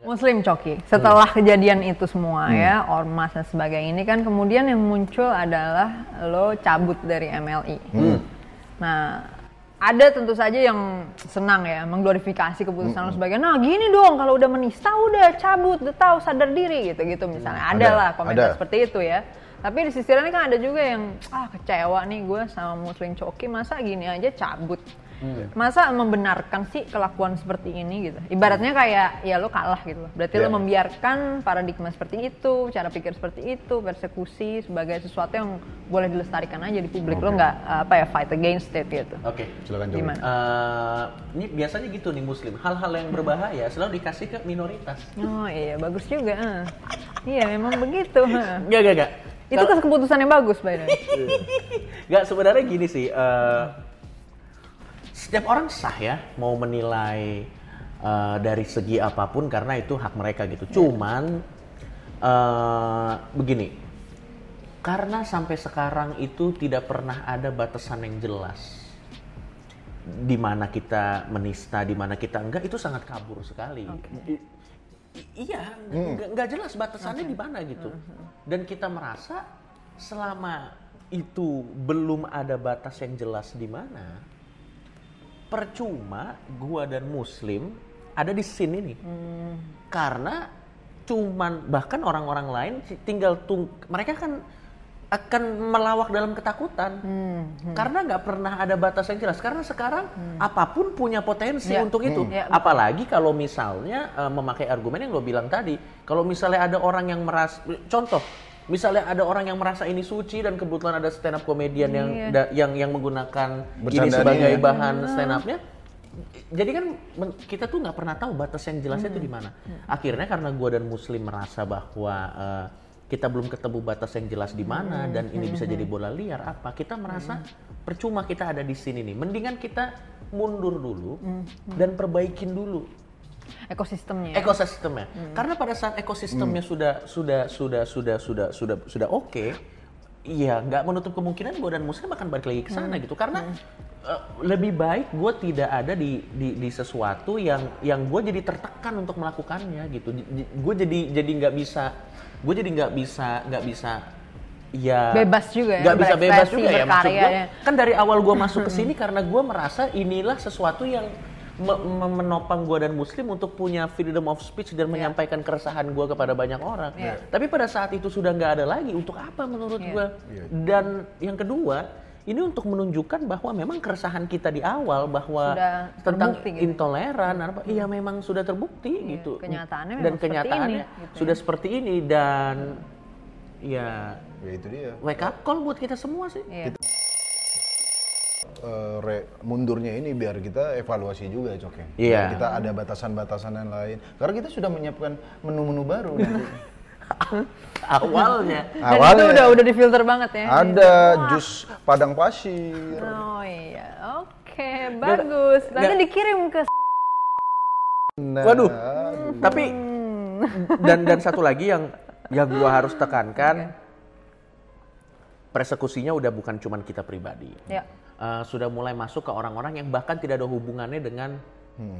Muslim Coki. Setelah kejadian itu semua ya, ormas dan sebagainya ini kan kemudian yang muncul adalah lo cabut dari MLI. Nah, ada tentu saja yang senang ya mengglorifikasi keputusan lo sebagai nah gini dong kalau udah menista udah cabut udah tahu sadar diri gitu-gitu misalnya. Ada, Ada, lah komentar ada. seperti itu ya. Tapi di sisi lain kan ada juga yang ah kecewa nih gue sama Muslim Coki masa gini aja cabut masa membenarkan sih kelakuan seperti ini gitu ibaratnya kayak ya lo kalah gitu loh berarti lo Iya. membiarkan paradigma seperti itu cara pikir seperti itu persekusi sebagai sesuatu yang boleh dilestarikan aja di publik lo nggak apa ya fight against it gitu Oke. Silakan coba. gimana Eh, ini biasanya gitu nih muslim. Hal-hal yang berbahaya selalu dikasih ke minoritas. oh iya bagus juga eh. iya memang begitu eh. Gak, gak, gak. itu keputusan yang bagus by the way Gak sebenarnya gini sih. eh, setiap orang sah ya mau menilai eh, dari segi apa pun karena itu hak mereka gitu. Cuman eh, begini. Karena sampai sekarang itu tidak pernah ada batasan yang jelas di mana kita menista, di mana kita enggak itu sangat kabur sekali. I- iya, nggak nggak jelas batasannya di mana gitu. Dan kita merasa selama itu belum ada batas yang jelas di mana, percuma gua dan Muslim ada di scene ini, karena cuman bahkan orang-orang lain tinggal tung, mereka kan akan melawak dalam ketakutan. Karena nggak pernah ada batas yang jelas. Karena sekarang apa pun punya potensi Ya. untuk itu. Ya, betul. apalagi kalau misalnya eh, memakai argumen yang lo bilang tadi. Kalau misalnya ada orang yang merasa contoh misalnya ada orang yang merasa ini suci dan kebetulan ada stand up komedian yang Iya. da- yang yang menggunakan ini Bercandanya. sebagai ya. bahan stand upnya jadi kan kita tuh nggak pernah tahu batas yang jelasnya itu di mana. Akhirnya karena gua dan Muslim merasa bahwa eh, kita belum ketemu batas yang jelas di mana dan ini bisa jadi bola liar apa, kita merasa percuma kita ada di sini nih. Mendingan kita mundur dulu dan perbaikin dulu ekosistemnya ya. ekosistemnya. Karena pada saat ekosistemnya sudah sudah sudah sudah sudah sudah sudah oke, iya nggak menutup kemungkinan gue dan Muslim akan balik lagi ke sana gitu. Karena eh, lebih baik gue tidak ada di, di di sesuatu yang yang gue jadi tertekan untuk melakukannya gitu. Gue jadi jadi nggak bisa gue jadi nggak bisa nggak bisa ya Bebas juga ya, nggak bisa bebas juga ya maksud gue ya. kan dari awal gue masuk ke sini karena gue merasa inilah sesuatu yang menopang gue dan muslim untuk punya freedom of speech dan menyampaikan keresahan gue kepada banyak orang Iya. tapi pada saat itu sudah nggak ada lagi untuk apa menurut Iya. gue dan yang kedua ini untuk menunjukkan bahwa memang keresahan kita di awal bahwa Sudah tentang terbukti gitu. intoleran apa iya memang sudah terbukti Iya, gitu kenyataannya dan memang seperti kenyataannya ini, gitu sudah ya. seperti ini dan ya Ya itu dia. wake up call buat kita semua sih Iya. Eh, re- mundurnya ini biar kita evaluasi juga cok ya. Iya. Kita ada batasan-batasan yang lain. Karena kita sudah menyiapkan menu-menu baru nanti. awalnya Dan itu Awalnya udah udah difilter banget ya. ada jus padang pasir. Oh iya, oke bagus. Nanti nggak. dikirim ke. Nah, Waduh. Tapi dan dan satu lagi yang yang gua harus tekankan persekusinya udah bukan cuman kita pribadi. Ya. Eh, sudah mulai masuk ke orang-orang yang bahkan tidak ada hubungannya dengan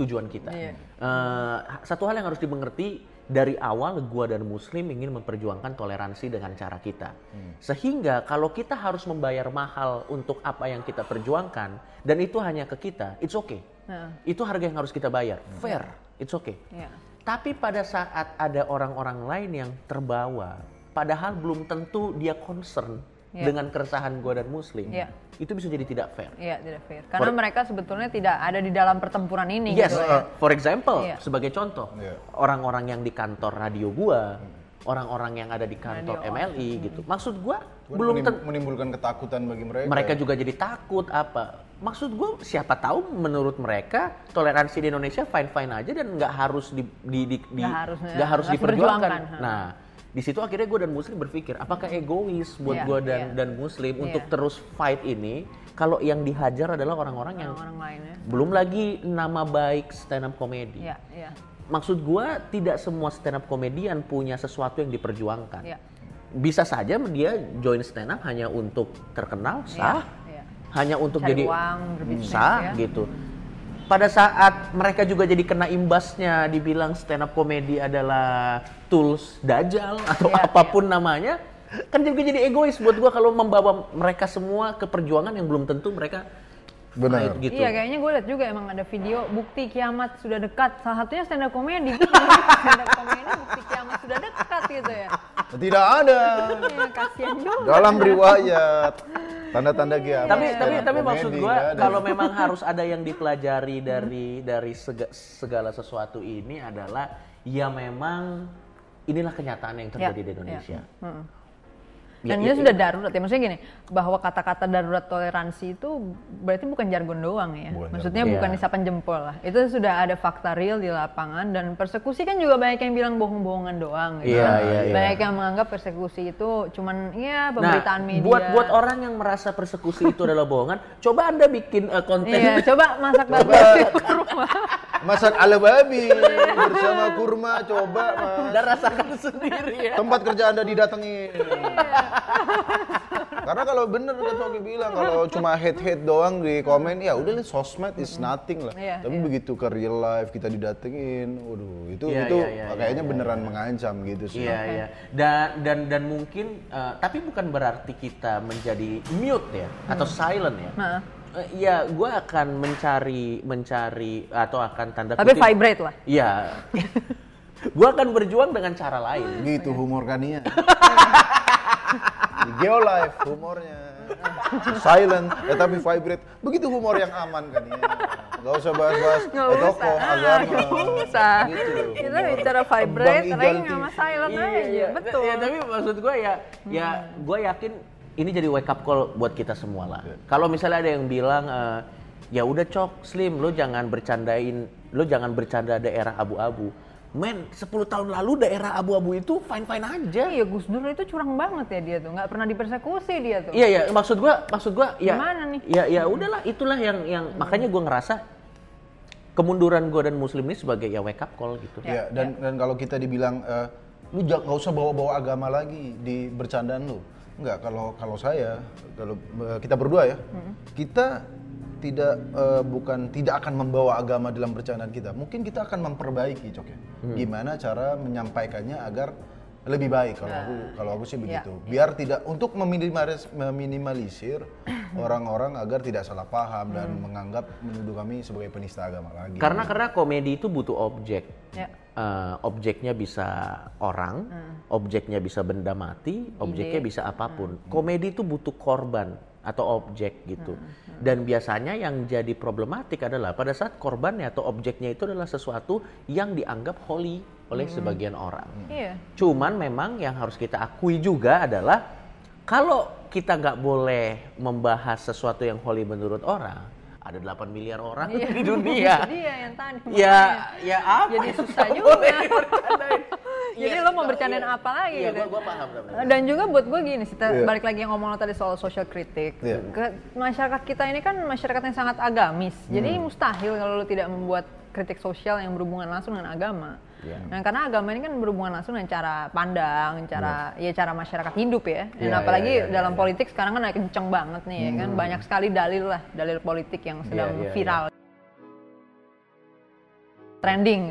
tujuan kita. Iya. Eh, satu hal yang harus dimengerti dari awal gua dan Muslim ingin memperjuangkan toleransi dengan cara kita. Sehingga kalau kita harus membayar mahal untuk apa yang kita perjuangkan dan itu hanya ke kita, it's okay. Nah, Itu harga yang harus kita bayar. Fair, it's okay. ya. Tapi pada saat ada orang-orang lain yang terbawa, padahal belum tentu dia concern Iya. dengan keresahan gua dan Muslim, Iya. itu bisa jadi tidak fair. Iya, tidak fair. Karena mereka sebetulnya tidak ada di dalam pertempuran ini Yes, gitu ya. for example, Iya. sebagai contoh, Iya. orang-orang yang di kantor radio gua, orang-orang yang ada di kantor Radio MLI gitu. Maksud gua Bukan belum menimbulkan ketakutan bagi mereka. mereka juga jadi takut apa maksud gue siapa tahu menurut mereka toleransi di Indonesia fine fine aja dan nggak harus di, di, di, di- Nggak harus, harus diperjuangkan nah di situ akhirnya gue dan muslim berpikir apakah egois buat Iya, gue dan iya. dan muslim untuk Iya. terus fight ini kalau yang dihajar adalah orang-orang yang Orang-orang lainnya. belum lagi nama baik stand up comedy Iya, iya. maksud gue tidak semua stand up komedian punya sesuatu yang diperjuangkan Iya. bisa saja dia join stand up hanya untuk terkenal sah Iya. hanya untuk Cari jadi uang, sah ya. gitu. Pada saat mereka juga jadi kena imbasnya dibilang stand up comedy adalah tools dajal atau Iya, apa pun namanya kan juga jadi egois buat gua kalau membawa mereka semua ke perjuangan yang belum tentu mereka Benar. fight gitu. Iya kayaknya gue liat juga emang ada video bukti kiamat sudah dekat. Salah satunya stand up comedy. stand up comedy bukti kiamat sudah dekat gitu ya. Tidak ada. Iya kasihan juga. Dalam riwayat tanda-tanda kiamat. tapi tapi tapi Komedi, maksud ada. kalau memang harus ada yang dipelajari dari dari sega- segala sesuatu ini adalah ya memang inilah kenyataan yang terjadi Ya, di Indonesia. Heeh. Ya, Dan ya, ini ya. sudah darurat ya. Maksudnya gini, bahwa kata-kata darurat toleransi itu berarti bukan jargon doang ya. Bukan Maksudnya jargon. bukan Iya. isapan jempol lah. Itu sudah ada fakta real di lapangan dan persekusi kan juga banyak yang bilang bohong-bohongan doang gitu. Iya, iya, iya. Banyak yang menganggap persekusi itu cuman ya pemberitaan nah, media. buat buat orang yang merasa persekusi itu adalah bohongan, coba anda bikin uh, konten Iya, coba masak barbecue ke rumah. Masak ala babi bersama kurma coba mas. dan rasakan sendiri ya. Tempat kerja anda didatengin. Karena kalau bener kan Coki bilang kalau cuma head head doang di komen ya udah lah sosmed is nothing lah. Iya, Tapi iya. begitu ke real life kita didatengin, waduh itu Iya, itu iya, iya, kayaknya iya, beneran mengancam gitu sih. Iya iya. Dan dan dan mungkin uh, tapi bukan berarti kita menjadi mute ya atau silent ya. Nah, Eh, Iya, gue akan mencari mencari atau akan tanda tapi kutip. vibrate lah. Iya. gue akan berjuang dengan cara lain. Gitu humor Kania. Geolife humornya. Silent, ya tapi vibrate. Begitu humor yang aman kan ya. Gak usah bahas-bahas eh, tokoh, usah, agama. nggak usah. Gitu loh, Kita bicara vibrate, tapi sama silent Iya, aja. iya. Betul. Ya, tapi maksud gue ya, ya gue yakin ini jadi wake up call buat kita semua lah. Kalau misalnya ada yang bilang, eh, ya udah cok, slim, lo jangan bercandain, lo jangan bercanda daerah abu-abu. Men, 10 tahun lalu daerah abu-abu itu fine-fine aja. Iya, Gus Dur itu curang banget ya dia tuh, nggak pernah dipersekusi dia tuh. Iya, iya, maksud gua, maksud gua ya Gimana nih? Ya ya udahlah, itulah yang yang makanya gua ngerasa kemunduran gua dan muslim ini sebagai ya wake up call gitu. Ya, dan dan kalau kita dibilang eh, lu jangan nggak usah bawa-bawa agama lagi di bercandaan lu. Enggak, kalau kalau saya kalau eh, kita berdua ya, kita tidak eh, bukan tidak akan membawa agama dalam bercandaan kita. Mungkin kita akan memperbaiki, Cok ya. Gimana cara menyampaikannya agar lebih baik kalau aku kalau aku sih Ya, begitu. Biar tidak untuk meminimalis, meminimalisir orang-orang agar tidak salah paham dan menganggap menuduh kami sebagai penista agama lagi. Karena karena komedi itu butuh objek. Ya. Eh, objeknya bisa orang, objeknya bisa benda mati, objeknya bisa apa pun. Komedi itu butuh korban atau objek gitu. Dan biasanya yang jadi problematik adalah pada saat korbannya atau objeknya itu adalah sesuatu yang dianggap holy oleh sebagian orang. Iya. Cuman memang yang harus kita akui juga adalah kalau kita nggak boleh membahas sesuatu yang holy menurut orang, ada 8 miliar orang Iya. di dunia. Dia yang tadi. ya, makanya. ya apa? Jadi susah juga. dibercandain? Jadi Yes, lo mau bercandain iya. apa lagi Iya, gitu? gua, gua paham. Bram. Dan juga buat gue gini, kita Iya. balik lagi yang ngomong lo tadi soal social kritik. Iya. Ke- masyarakat kita ini kan masyarakat yang sangat agamis. Jadi Hmm. mustahil kalau lo tidak membuat kritik sosial yang berhubungan langsung dengan agama. Iya. Nah, karena agama ini kan berhubungan langsung dengan cara pandang, cara ya cara masyarakat hidup ya. Dan Iya, apalagi iya, iya, dalam iya. politik sekarang kan lagi kenceng banget nih ya kan. Banyak sekali dalil lah, dalil politik yang sedang Iya, iya, viral. Trending.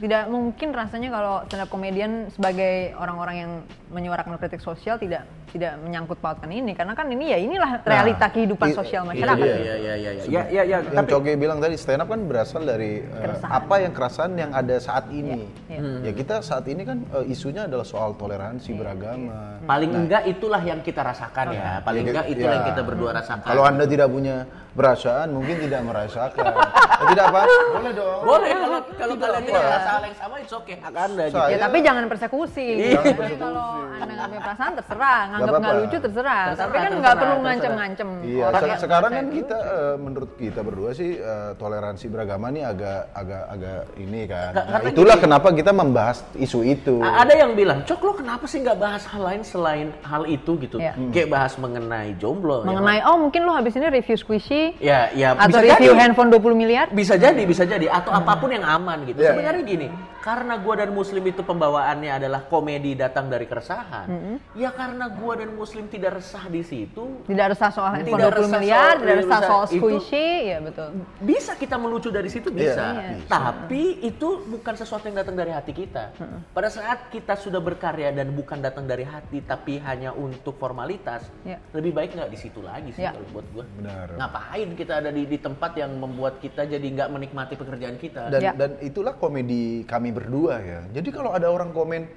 Tidak mungkin rasanya kalau stand up comedian sebagai orang-orang yang menyuarakan kritik sosial tidak tidak menyangkut pautkan ini karena kan ini ya inilah realita kehidupan i- sosial masyarakat. Iya, iya, iya, iya. Ya, ya, ya, yang tapi Coge bilang tadi stand up kan berasal dari Keresahan. apa yang keresahan yang ada saat ini. Iya, iya. Ya kita saat ini kan eh, isunya adalah soal toleransi beragama. paling enggak itulah yang kita rasakan ya. Paling Ya, enggak ya. itulah yang kita berdua rasakan. Kalau anda tidak punya perasaan, mungkin tidak merasakan. Eh, tidak apa? Boleh dong. boleh kalau kalau Tidak kalian tidak merasa hal yang sama itu oke hak anda gitu. Ya tapi jangan persekusi. Jangan persekusi. kalau anda nggak punya perasaan terserah, nganggap nggak lucu terserah. Terserah, Tapi kan nggak perlu ngancem-ngancem. Iya, se- sekarang kan kita lucu. eh, menurut kita berdua sih eh, toleransi beragama nih agak agak agak ini kan. Ka- Nah, karena itulah gini. kenapa kita membahas isu itu. Ada yang bilang, Cok lo kenapa sih nggak bahas hal lain selain hal itu gitu? Iya. Kayak bahas mengenai jomblo. ya. mengenai oh mungkin lo habis ini review squishy Ya, ya atau bisa review jadi. handphone 20 miliar. Bisa jadi, bisa jadi atau apa pun yang aman gitu. Iya. Sebenarnya gini, karena gua dan muslim itu pembawaannya adalah komedi datang dari keresahan keresahan. Ya karena gua dan Muslim tidak resah di situ, Tidak resah soal Tidak handphone 20 resah miliar, soal- tidak resah soal itu- squishy, ya betul. bisa kita melucu dari situ bisa. Iya. Tapi itu bukan sesuatu yang datang dari hati kita. Pada saat kita sudah berkarya dan bukan datang dari hati tapi hanya untuk formalitas, Iya. lebih baik nggak di situ lagi sih Iya. kalau buat gua. Benar. Ngapain kita ada di, di tempat yang membuat kita jadi nggak menikmati pekerjaan kita? Dan Ya. dan itulah komedi kami berdua ya. Jadi kalau ada orang komen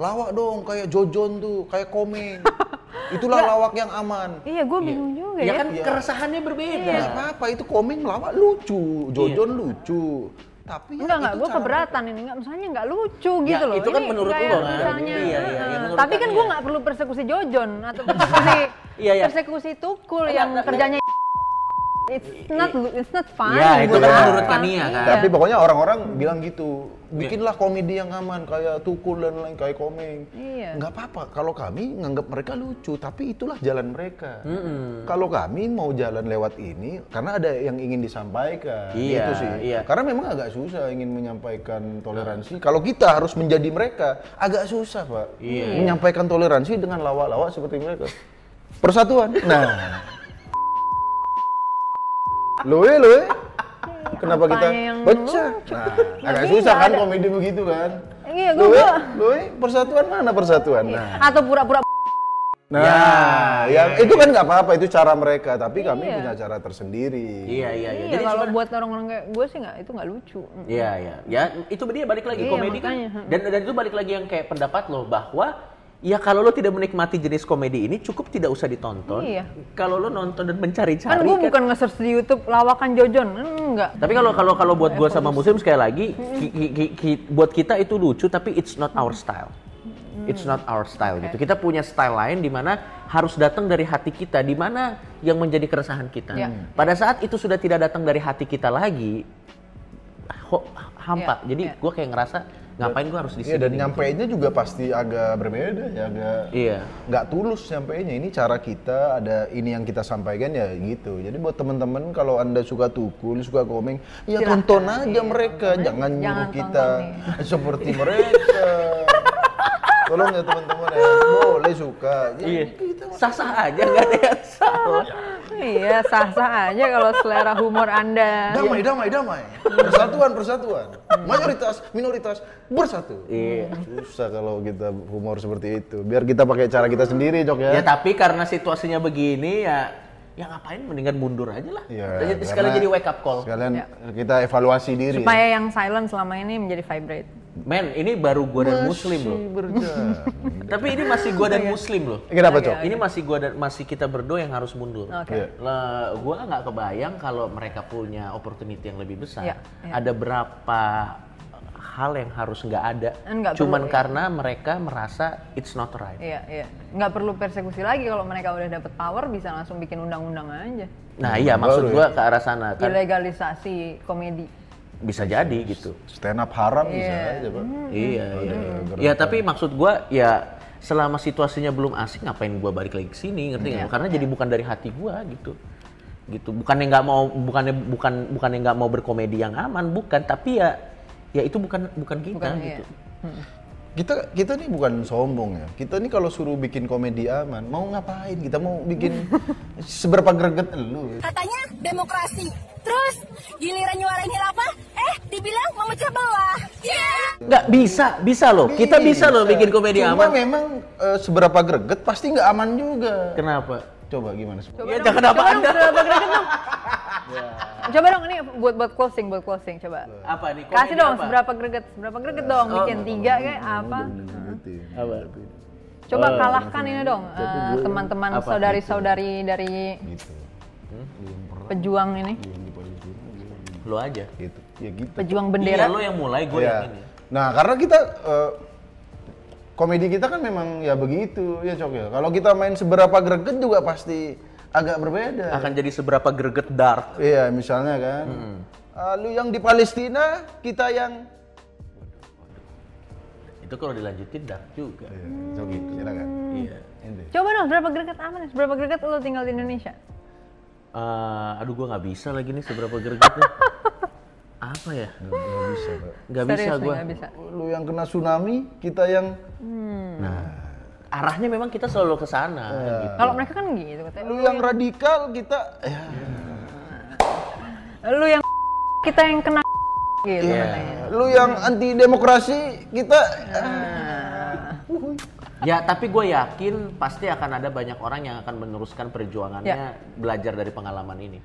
lawak dong kayak Jojon tuh, kayak komeng. Itulah lawak yang aman. Iya, gue bingung juga ya ya. kan Iya. keresahannya berbeda. Iya. Nggak apa-apa itu komeng lawak lucu, Jojon lucu. Tapi ya Enggak, enggak, gue keberatan ini, enggak, misalnya enggak lucu Ya, gitu loh. itu kan Ini menurut lo kan? Misalnya, Iya, iya, iya, menurut tapi kan kami gue ya. nggak perlu persekusi Jojon atau persekusi, Iya, iya. persekusi tukul Enggak, yang enggak, kerjanya It's not, it's not fun. Ya, itu buat kan menurut Kania kan. Tapi pokoknya orang-orang bilang gitu, bikinlah komedi yang aman kayak Tukul dan lain kayak Komeng. Iya. Nggak apa-apa kalau kami nganggap mereka lucu, tapi itulah jalan mereka. Kalau kami mau jalan lewat ini karena ada yang ingin disampaikan, Iya, gitu sih. iya. Karena memang agak susah ingin menyampaikan toleransi. Kalau kita harus menjadi mereka, agak susah pak. Iya. Menyampaikan toleransi dengan lawak-lawak seperti mereka. Persatuan. Nah. Loe, loe. Kenapa kita yang pecah? Nah, agak susah kan ada- komedi begitu kan? Iya, gua- Loe, gua- loe, persatuan mana persatuan? Nah, Atau pura-pura nah, Ya, ya, itu kan nggak apa-apa, itu cara mereka. Tapi kami Iya. punya cara tersendiri. Iya, iya, iya. Iya, Jadi kalau buat orang-orang kayak gue sih nggak, itu nggak lucu. Iya, iya. Ya, itu dia balik lagi Iya, komedi kan. makanya. Dan dan itu balik lagi yang kayak pendapat lo bahwa ya kalau lo tidak menikmati jenis komedi ini cukup tidak usah ditonton. Iya. Kalau lo nonton dan mencari-cari Kan gue bukan nge-search di YouTube lawakan Jojon, enggak. Tapi kalau kalau kalau buat gua sama Muslim sekali lagi ki- ki- ki- ki- buat kita itu lucu tapi it's not our style. It's not our style gitu. Kita punya style lain di mana harus datang dari hati kita, di mana yang menjadi keresahan kita. Iya. Pada saat itu sudah tidak datang dari hati kita lagi, hampa. Iya, Jadi iya. gua kayak ngerasa ngapain gua harus di Iya sini. dan nyampeinnya juga pasti agak berbeda ya, agak Iya. nggak tulus nyampeinnya. Ini cara kita, ada ini yang kita sampaikan ya gitu. Jadi buat teman-teman kalau anda suka tukul, suka komeng, ya Silahkan, tonton aja iya, mereka, tonton jangan nyuruh Jangan kita tonton, seperti mereka. Tolong ya teman-teman ya, boleh suka. Ya, Iya. kita Sah-sah aja nggak ada yang salah. Iya, sah-sah aja kalau selera humor Anda. damai, damai, damai. Persatuan, persatuan. Mayoritas, minoritas bersatu. Iya. Susah kalau kita humor seperti itu. Biar kita pakai cara kita sendiri, Cok ya. Ya tapi karena situasinya begini ya ya ngapain mendingan mundur aja lah. Iya, Jadi sekalian jadi wake up call. Sekalian Ya. kita evaluasi diri. Supaya yang silent selama ini menjadi vibrate. Men, ini baru gua dan muslim loh. Tapi ini masih gua dan muslim loh. Kenapa, Oke, Cok? Ini masih gua dan masih kita berdua yang harus mundur. Oke. Iya. Lah, gua nggak kebayang kalau mereka punya opportunity yang lebih besar. Iya, iya. Ada berapa hal yang harus nggak ada. Nggak Cuman perlu, iya. karena mereka merasa it's not right. Iya, iya. Nggak perlu persekusi lagi kalau mereka udah dapet power bisa langsung bikin undang-undang aja. Nah iya maksud Baru gua ke arah sana kan Ilegalisasi komedi. Bisa jadi gitu. Stand up haram bisa Iya. aja, Pak. Iya, iya. gerakan. Ya tapi maksud gua ya selama situasinya belum asik ngapain gua balik lagi ke sini ngerti nggak? Karena jadi bukan dari hati gua gitu. Gitu. Bukannya nggak mau bukannya bukan bukannya nggak mau berkomedi yang aman, bukan, tapi ya ya itu bukan bukan kita Bukan, gitu. iya. Kita kita nih bukan sombong ya. Kita nih kalau suruh bikin komedi aman, mau ngapain? Kita mau bikin seberapa greget lu. katanya demokrasi. Terus giliran nyuarain hilafah, eh dibilang memecah belah. Iya. Nggak bisa, bisa loh. Kita bisa loh bikin komedi Cuma aman. memang eh, seberapa greget pasti nggak aman juga. Kenapa? Coba gimana? Coba Ya, dong, jangan apa coba Anda. dong. Coba dong ini buat buat closing, buat closing coba. Apa nih? Kasih dong apa? seberapa greget, seberapa greget dong, Oh. bikin tiga kayak apa? Apa? Coba Oh. kalahkan ini dong eh, teman-teman saudari-saudari dari Gitu. pejuang ini, Lo aja. Gitu. Ya gitu. pejuang Iya, bendera. lo yang mulai, gue Iya. yang ini. Nah, karena kita eh, komedi kita kan memang ya begitu ya Cok ya. Kalau kita main seberapa greget juga pasti agak berbeda. Akan jadi seberapa greget dark. Iya, misalnya kan. Ah, lu yang di Palestina, kita yang Itu kalau dilanjutin dark juga. Iya, Cok gitu, silakan. Iya. Ente. Coba dong seberapa greget apa nih? Seberapa greget lo tinggal di Indonesia? Eh, aduh gue nggak bisa lagi nih seberapa gregetnya. Apa ya? Nggak- bisa. Nggak bisa nggak bisa. Lu yang kena tsunami, kita yang Hmm. Nah, arahnya memang kita selalu ke sana Iya. gitu. Kalau mereka kan gitu katanya. Lu yang radikal kita ya, Lu yang kita yang kena gitu Iya. katanya. lu yang anti demokrasi kita Ya, tapi gue yakin pasti akan ada banyak orang yang akan meneruskan perjuangannya belajar dari pengalaman ini.